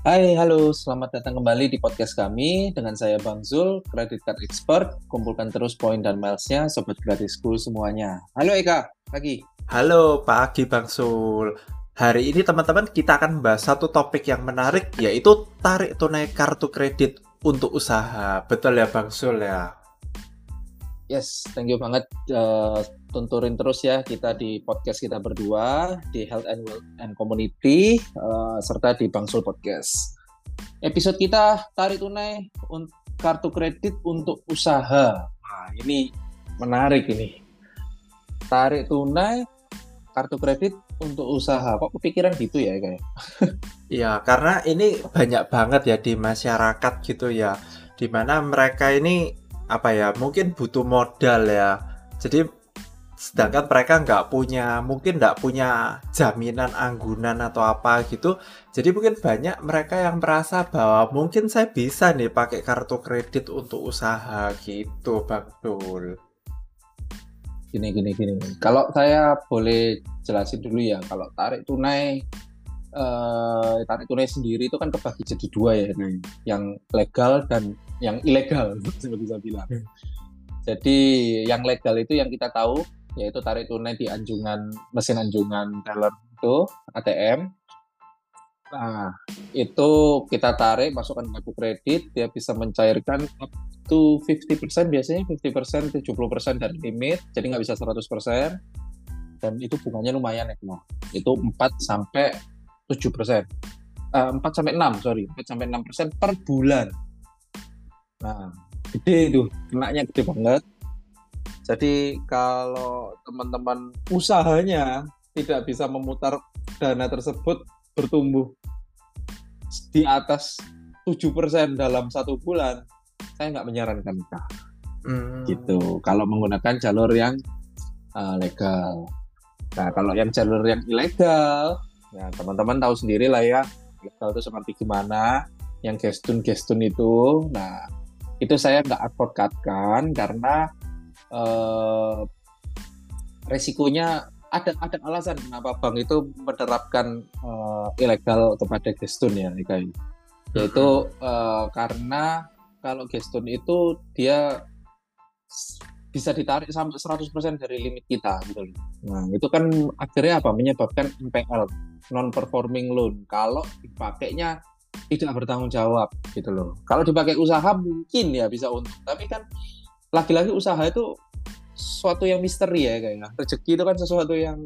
Hai, halo, selamat datang kembali di podcast kami dengan saya Bang Zul, Credit Card Expert. Kumpulkan terus poin dan milesnya, sobat gratis school semuanya. Halo Eka, pagi. Halo pagi Bang Zul. Hari ini teman-teman kita akan membahas satu topik yang menarik yaitu tarik tunai kartu kredit untuk usaha. Betul ya Bang Zul ya? Yes, thank you banget. Uh, tunturin terus ya kita di podcast kita berdua di Health and Wealth and Community uh, serta di Bangsul Podcast. Episode kita tarik tunai kartu kredit untuk usaha. Nah, ini menarik ini. Tarik tunai kartu kredit untuk usaha. Kok kepikiran gitu ya kayak? Iya, karena ini banyak banget ya di masyarakat gitu ya. Di mana mereka ini apa ya mungkin butuh modal ya jadi sedangkan mereka nggak punya mungkin nggak punya jaminan anggunan atau apa gitu jadi mungkin banyak mereka yang merasa bahwa mungkin saya bisa nih pakai kartu kredit untuk usaha gitu bang Dul gini gini gini kalau saya boleh jelasin dulu ya kalau tarik tunai uh, tarik tunai sendiri itu kan kebagi jadi dua ya, hmm. yang legal dan yang ilegal, bisa bilang. Hmm. Jadi yang legal itu yang kita tahu yaitu tarik tunai di anjungan mesin anjungan teller itu ATM. Nah, itu kita tarik masukkan kartu kredit, dia bisa mencairkan up to 50% biasanya 50% 70% dari limit, jadi nggak bisa 100%. Dan itu bunganya lumayan ya, Itu 4 sampai 7 persen. Uh, 4 sampai 6, sorry. 4 sampai 6 persen per bulan. Nah, gede itu. Kenanya gede banget. Jadi kalau teman-teman usahanya tidak bisa memutar dana tersebut bertumbuh di atas 7% dalam satu bulan, saya nggak menyarankan nikah. Hmm. Gitu. Kalau menggunakan jalur yang uh, legal. Nah, kalau yang jalur yang ilegal, Ya, teman-teman tahu sendiri lah ya, tahu itu seperti gimana yang gestun-gestun itu. Nah, itu saya nggak advokatkan karena eh, resikonya ada ada alasan kenapa bank itu menerapkan uh, ilegal kepada gestun ya, Yaitu uh, karena kalau gestun itu dia bisa ditarik sampai 100% dari limit kita gitu loh. Nah, itu kan akhirnya apa? Menyebabkan NPL, non performing loan. Kalau dipakainya tidak bertanggung jawab gitu loh. Kalau dipakai usaha mungkin ya bisa untung, tapi kan lagi-lagi usaha itu sesuatu yang misteri ya kayaknya. Rezeki itu kan sesuatu yang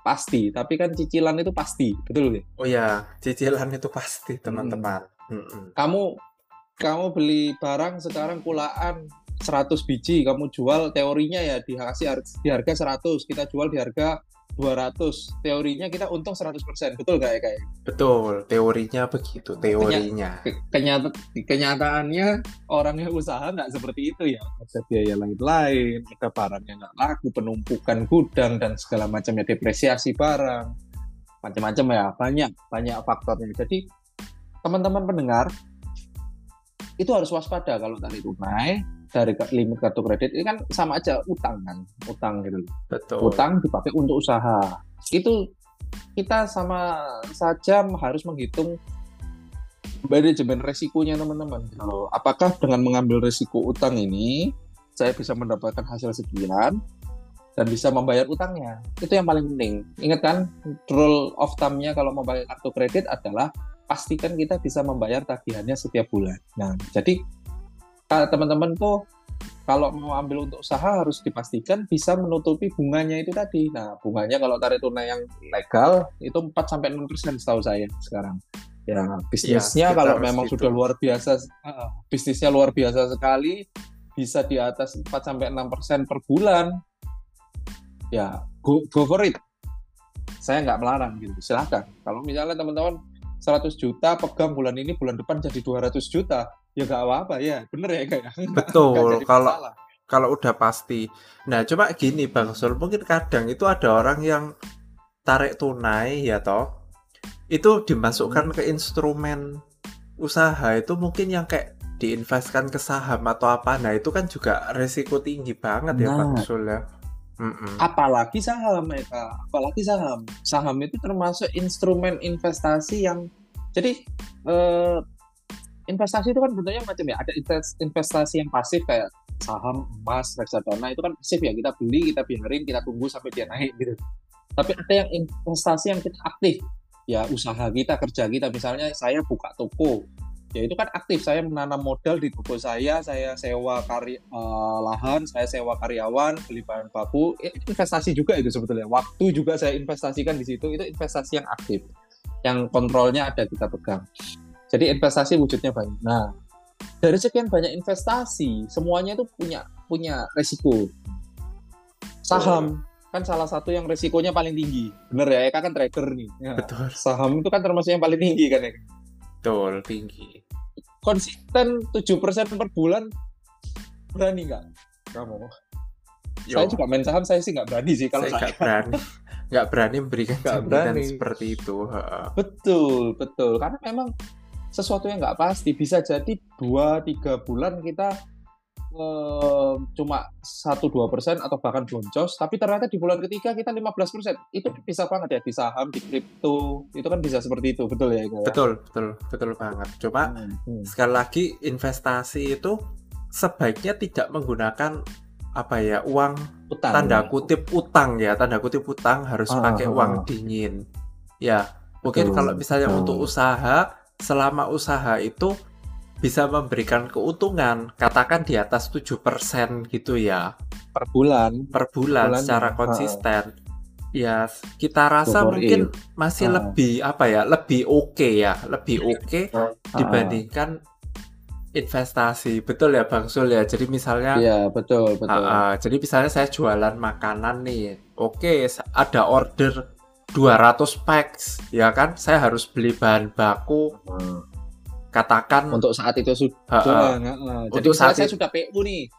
pasti, tapi kan cicilan itu pasti, betul ya? Oh ya, cicilan itu pasti, teman-teman. Hmm. Kamu kamu beli barang sekarang kulaan 100 biji kamu jual teorinya ya dikasih di harga 100 kita jual di harga 200 teorinya kita untung 100% betul gak ya kayak betul teorinya begitu teorinya. Kenyata, kenyataannya orangnya usaha nggak seperti itu ya. Ada biaya lain-lain ada barang yang nggak laku penumpukan gudang dan segala macamnya depresiasi barang. Macam-macam ya banyak banyak faktornya. Jadi teman-teman pendengar itu harus waspada kalau tadi tunai dari limit kartu kredit ini kan sama aja utang kan utang gitu Betul. utang dipakai untuk usaha. Itu kita sama saja harus menghitung manajemen resikonya teman-teman. Kalau apakah dengan mengambil resiko utang ini saya bisa mendapatkan hasil sekian dan bisa membayar utangnya? Itu yang paling penting. Ingat kan rule of thumb-nya kalau membayar kartu kredit adalah pastikan kita bisa membayar tagihannya setiap bulan. Nah jadi teman-teman tuh kalau mau ambil untuk usaha harus dipastikan bisa menutupi bunganya itu tadi. Nah, bunganya kalau tarik tunai yang legal itu 4 sampai 6 persen setahu saya sekarang. Ya, bisnisnya ya, kalau memang sudah luar biasa, uh, bisnisnya luar biasa sekali, bisa di atas 4 sampai 6 persen per bulan. Ya, go, go for it. Saya nggak melarang gitu, silahkan. Kalau misalnya teman-teman 100 juta pegang bulan ini, bulan depan jadi 200 juta, ya gak apa-apa ya bener ya kayak ya? betul kalau kalau udah pasti nah coba gini bang Sul mungkin kadang itu ada orang yang tarik tunai ya toh itu dimasukkan hmm. ke instrumen usaha itu mungkin yang kayak diinvestkan ke saham atau apa nah itu kan juga resiko tinggi banget nah, ya bang. Sul ya Mm-mm. apalagi saham ya apalagi saham saham itu termasuk instrumen investasi yang Jadi eh, investasi itu kan bentuknya macam ya. Ada investasi yang pasif kayak saham, emas, reksadana itu kan pasif ya. Kita beli, kita biarin, kita tunggu sampai dia naik gitu. Tapi ada yang investasi yang kita aktif. Ya usaha kita, kerja kita. Misalnya saya buka toko, ya itu kan aktif saya menanam modal di toko saya saya sewa karya uh, lahan saya sewa karyawan beli bahan baku ya, investasi juga itu sebetulnya waktu juga saya investasikan di situ itu investasi yang aktif yang kontrolnya ada kita pegang jadi investasi wujudnya banyak nah dari sekian banyak investasi semuanya itu punya punya resiko saham kan salah satu yang resikonya paling tinggi bener ya Eka kan trader nih ya. betul saham itu kan termasuk yang paling tinggi kan ya Betul, tinggi. Konsisten 7% per bulan berani nggak kamu? Yo. Saya juga main saham, saya sih nggak berani sih kalau saya nggak berani. Nggak berani memberikan gak berani. seperti itu. Betul, betul. Karena memang sesuatu yang nggak pasti. Bisa jadi 2-3 bulan kita uh, cuma satu dua persen atau bahkan boncos, tapi ternyata di bulan ketiga kita 15 persen. Itu bisa banget ya di saham, di kripto, itu kan bisa seperti itu, betul ya? Betul, betul, betul banget. Coba hmm, hmm. sekali lagi investasi itu sebaiknya tidak menggunakan apa ya uang utang, tanda kutip utang ya tanda kutip utang harus ah, pakai ah, uang ah. dingin ya mungkin betul, kalau misalnya betul. untuk usaha selama usaha itu bisa memberikan keuntungan. Katakan di atas 7% gitu ya. Per bulan. Per bulan, bulan secara konsisten. Ha. ya kita rasa mungkin masih ha. lebih apa ya lebih oke okay ya lebih oke okay dibandingkan investasi. Betul ya Bang Sul ya? Jadi misalnya iya betul betul. Uh, uh, jadi misalnya saya jualan makanan nih. Oke okay, ada order 200 packs ya kan? Saya harus beli bahan baku. Hmm katakan untuk saat itu sudah uh, uh, jadi untuk saat saya sudah PU nih.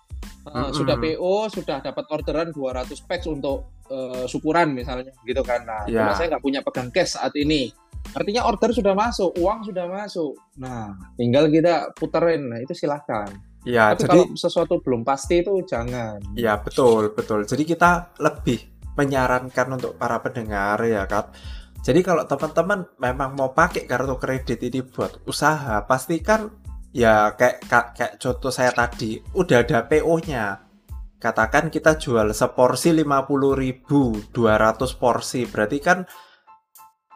Uh, mm sudah PO sudah dapat orderan 200 packs untuk uh, syukuran misalnya gitu kan. Nah yeah. saya nggak punya pegang cash saat ini artinya order sudah masuk uang sudah masuk. Nah tinggal kita puterin. Nah itu silahkan. Ya Tapi jadi kalau sesuatu belum pasti itu jangan. Ya betul betul. Jadi kita lebih menyarankan untuk para pendengar ya kan jadi kalau teman-teman memang mau pakai kartu kredit ini buat usaha, pastikan ya kayak kayak contoh saya tadi udah ada PO-nya. Katakan kita jual seporsi 50.000, 200 porsi. Berarti kan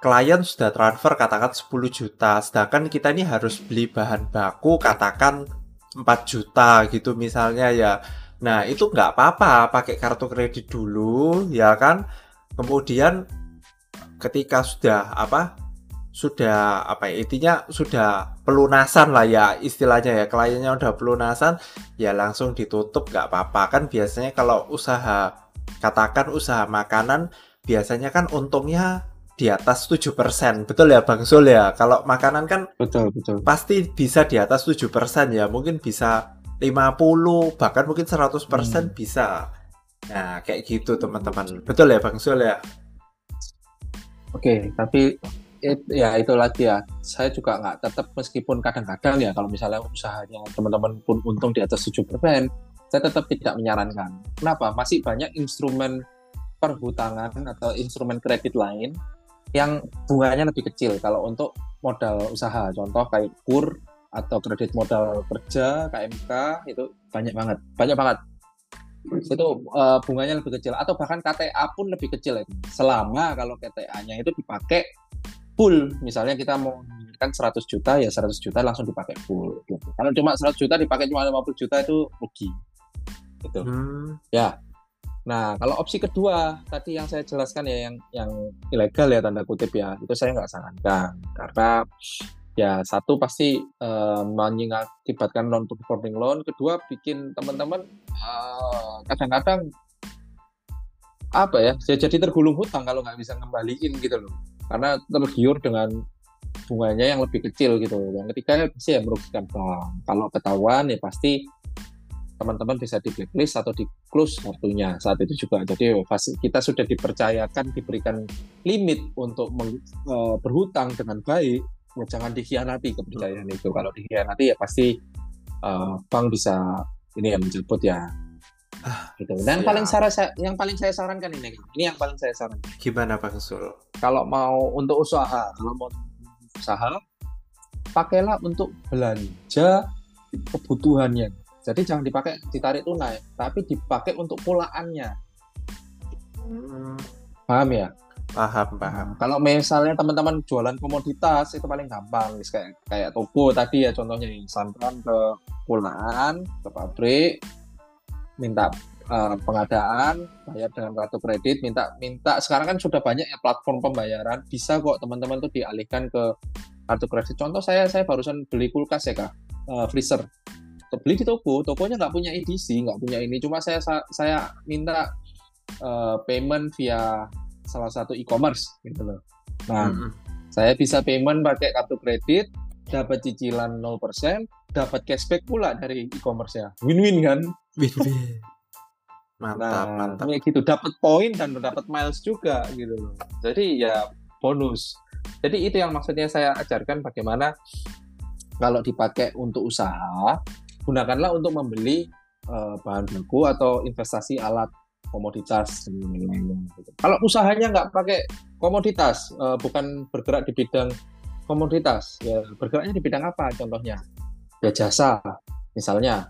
klien sudah transfer katakan 10 juta, sedangkan kita ini harus beli bahan baku katakan 4 juta gitu misalnya ya. Nah, itu nggak apa-apa pakai kartu kredit dulu ya kan. Kemudian ketika sudah apa sudah apa ya intinya sudah pelunasan lah ya istilahnya ya kliennya udah pelunasan ya langsung ditutup nggak apa-apa. Kan biasanya kalau usaha katakan usaha makanan biasanya kan untungnya di atas 7% betul ya Bang Sul ya? Kalau makanan kan betul betul. pasti bisa di atas 7% ya mungkin bisa 50 bahkan mungkin 100% hmm. bisa nah kayak gitu teman-teman betul ya Bang Sul ya Oke, tapi it, ya itu lagi ya. Saya juga nggak tetap meskipun kadang-kadang ya kalau misalnya usahanya teman-teman pun untung di atas 7%, saya tetap tidak menyarankan. Kenapa? Masih banyak instrumen perhutangan atau instrumen kredit lain yang bunganya lebih kecil kalau untuk modal usaha. Contoh kayak KUR atau kredit modal kerja, KMK itu banyak banget. Banyak banget. Itu uh, bunganya lebih kecil atau bahkan KTA pun lebih kecil itu. Selama kalau KTA-nya itu dipakai full. Misalnya kita mau kan 100 juta ya 100 juta langsung dipakai full gitu. kalau cuma 100 juta dipakai cuma 50 juta itu rugi. Gitu. Hmm. ya. Nah kalau opsi kedua tadi yang saya jelaskan ya yang yang ilegal ya tanda kutip ya itu saya nggak sarankan. Karena ya satu pasti uh, mengakibatkan non performing loan kedua bikin teman-teman uh, kadang-kadang apa ya jadi tergulung hutang kalau nggak bisa ngembaliin gitu loh. Karena tergiur dengan bunganya yang lebih kecil gitu. Yang ketiga pasti ya merugikan bank. Kalau ketahuan ya pasti teman-teman bisa di blacklist atau di close kartunya saat itu juga. Jadi kita sudah dipercayakan diberikan limit untuk uh, berhutang dengan baik ya jangan dikhianati kepercayaan itu kalau dikhianati ya pasti uh, bank bisa ini ya menjemput ya ah, gitu. Dan siap. paling saya yang paling saya sarankan ini, ini yang paling saya sarankan. Gimana Pak Sul? Kalau mau untuk usaha, kalau mau usaha, pakailah untuk belanja kebutuhannya. Jadi jangan dipakai ditarik tunai, tapi dipakai untuk pulaannya. Hmm. Paham ya? Paham, paham. Nah, kalau misalnya teman-teman jualan komoditas itu paling gampang, kayak kayak toko tadi ya contohnya sampean ke pulaan ke pabrik, minta uh, pengadaan, bayar dengan kartu kredit, minta minta. Sekarang kan sudah banyak ya platform pembayaran, bisa kok teman-teman tuh dialihkan ke kartu kredit. Contoh saya saya barusan beli kulkas ya kak, uh, freezer. Beli di toko tokonya nggak punya edisi nggak punya ini. Cuma saya saya minta uh, payment via salah satu e-commerce gitu loh. Nah mm -hmm. saya bisa payment pakai kartu kredit dapat cicilan 0% dapat cashback pula dari e-commerce ya win-win kan? Win-win. Mantap nah, mantap kayak gitu dapat poin dan dapat miles juga gitu loh. Jadi ya bonus. Jadi itu yang maksudnya saya ajarkan bagaimana kalau dipakai untuk usaha gunakanlah untuk membeli uh, bahan baku atau investasi alat komoditas Kalau usahanya nggak pakai komoditas, uh, bukan bergerak di bidang komoditas, ya bergeraknya di bidang apa? Contohnya, ya jasa, misalnya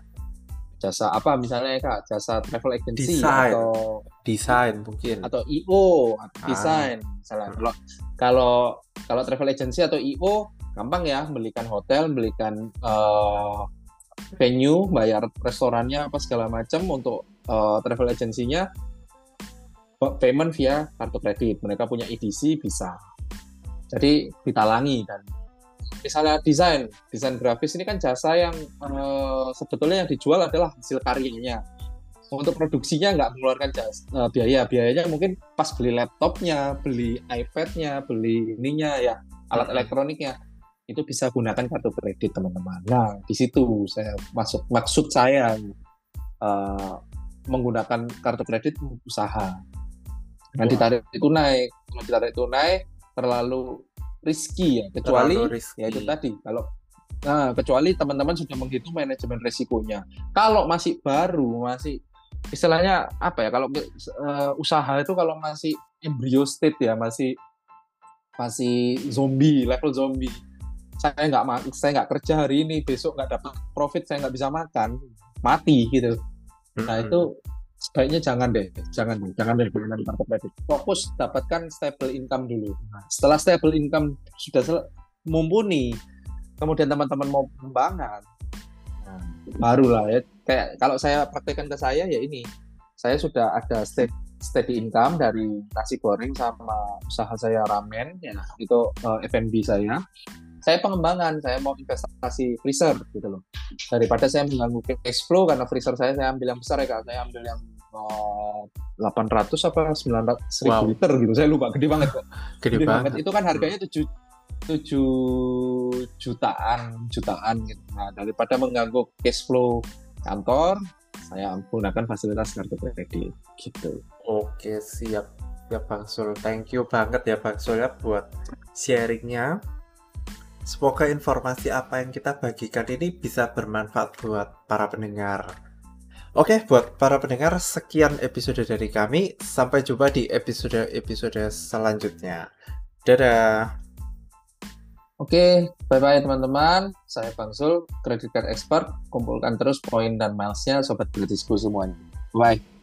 jasa apa misalnya kak jasa travel agency design. atau desain mungkin atau io ah. desain misalnya kalau kalau kalau travel agency atau io gampang ya belikan hotel belikan uh, venue, bayar restorannya apa segala macam untuk uh, travel agensinya payment via kartu kredit. Mereka punya EDC bisa. Jadi ditalangi dan misalnya desain, desain grafis ini kan jasa yang uh, sebetulnya yang dijual adalah hasil karyanya. Untuk produksinya nggak mengeluarkan jasa, uh, biaya, biayanya mungkin pas beli laptopnya, beli iPadnya, beli ininya ya alat elektroniknya itu bisa gunakan kartu kredit teman-teman. Nah di situ saya masuk maksud saya uh, menggunakan kartu kredit usaha. Nah ditarik tunai, kalau ditarik tunai terlalu risky ya, kecuali risky. ya itu tadi kalau nah kecuali teman-teman sudah menghitung manajemen risikonya. Kalau masih baru, masih istilahnya apa ya? Kalau uh, usaha itu kalau masih embryo state ya, masih masih zombie level zombie saya nggak saya nggak kerja hari ini besok nggak dapat profit saya nggak bisa makan mati gitu nah itu sebaiknya jangan deh jangan deh jangan deh gunakan kartu kredit fokus dapatkan stable income dulu. Nah, setelah stable income sudah mumpuni kemudian teman-teman mau pengembangan nah, barulah ya. Kayak kalau saya praktekkan ke saya ya ini saya sudah ada steady, steady income dari nasi goreng sama usaha saya ramen ya itu uh, F&B saya saya pengembangan, saya mau investasi freezer gitu loh. Daripada saya mengganggu cash flow karena freezer saya saya ambil yang besar ya kak, saya ambil yang uh, 800 apa 900 1000 wow. liter gitu. Saya lupa gede banget kok. Gede, gede banget. banget. Itu kan harganya 7 7 jutaan, jutaan gitu. Nah, daripada mengganggu cash flow kantor, saya menggunakan fasilitas kartu kredit gitu. Oke, siap. Ya Bang Sul, thank you banget ya Bang Sul ya buat sharingnya Semoga informasi apa yang kita bagikan ini bisa bermanfaat buat para pendengar. Oke, buat para pendengar, sekian episode dari kami. Sampai jumpa di episode-episode selanjutnya. Dadah. Oke, bye-bye teman-teman. Saya Bang Sul, Credit Card Expert. Kumpulkan terus poin dan milesnya Sobat Gratisku semuanya. Bye.